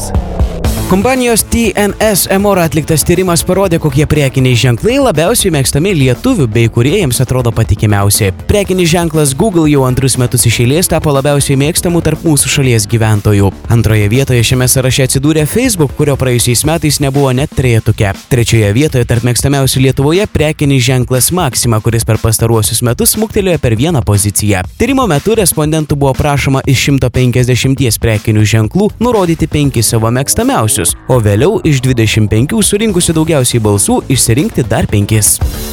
News. Kompanijos TNS Emora atliktas tyrimas parodė, kokie prekiniai ženklai labiausiai mėgstami lietuvių bei kuriejams atrodo patikimiausi. Prekinis ženklas Google jau antrus metus iš eilės tapo labiausiai mėgstamų tarp mūsų šalies gyventojų. Antroje vietoje šiame sąraše atsidūrė Facebook, kurio praėjusiais metais nebuvo net trejetuke. Trečioje vietoje tarp mėgstamiausių Lietuvoje prekinis ženklas Maxima, kuris per pastaruosius metus smuktelėjo per vieną poziciją. Tyrimo metu respondentų buvo prašoma iš 150 prekinių ženklų nurodyti 5 savo mėgstamiausius, o vėliau iš 25 surinkusių daugiausiai balsų išsirinkti dar 5.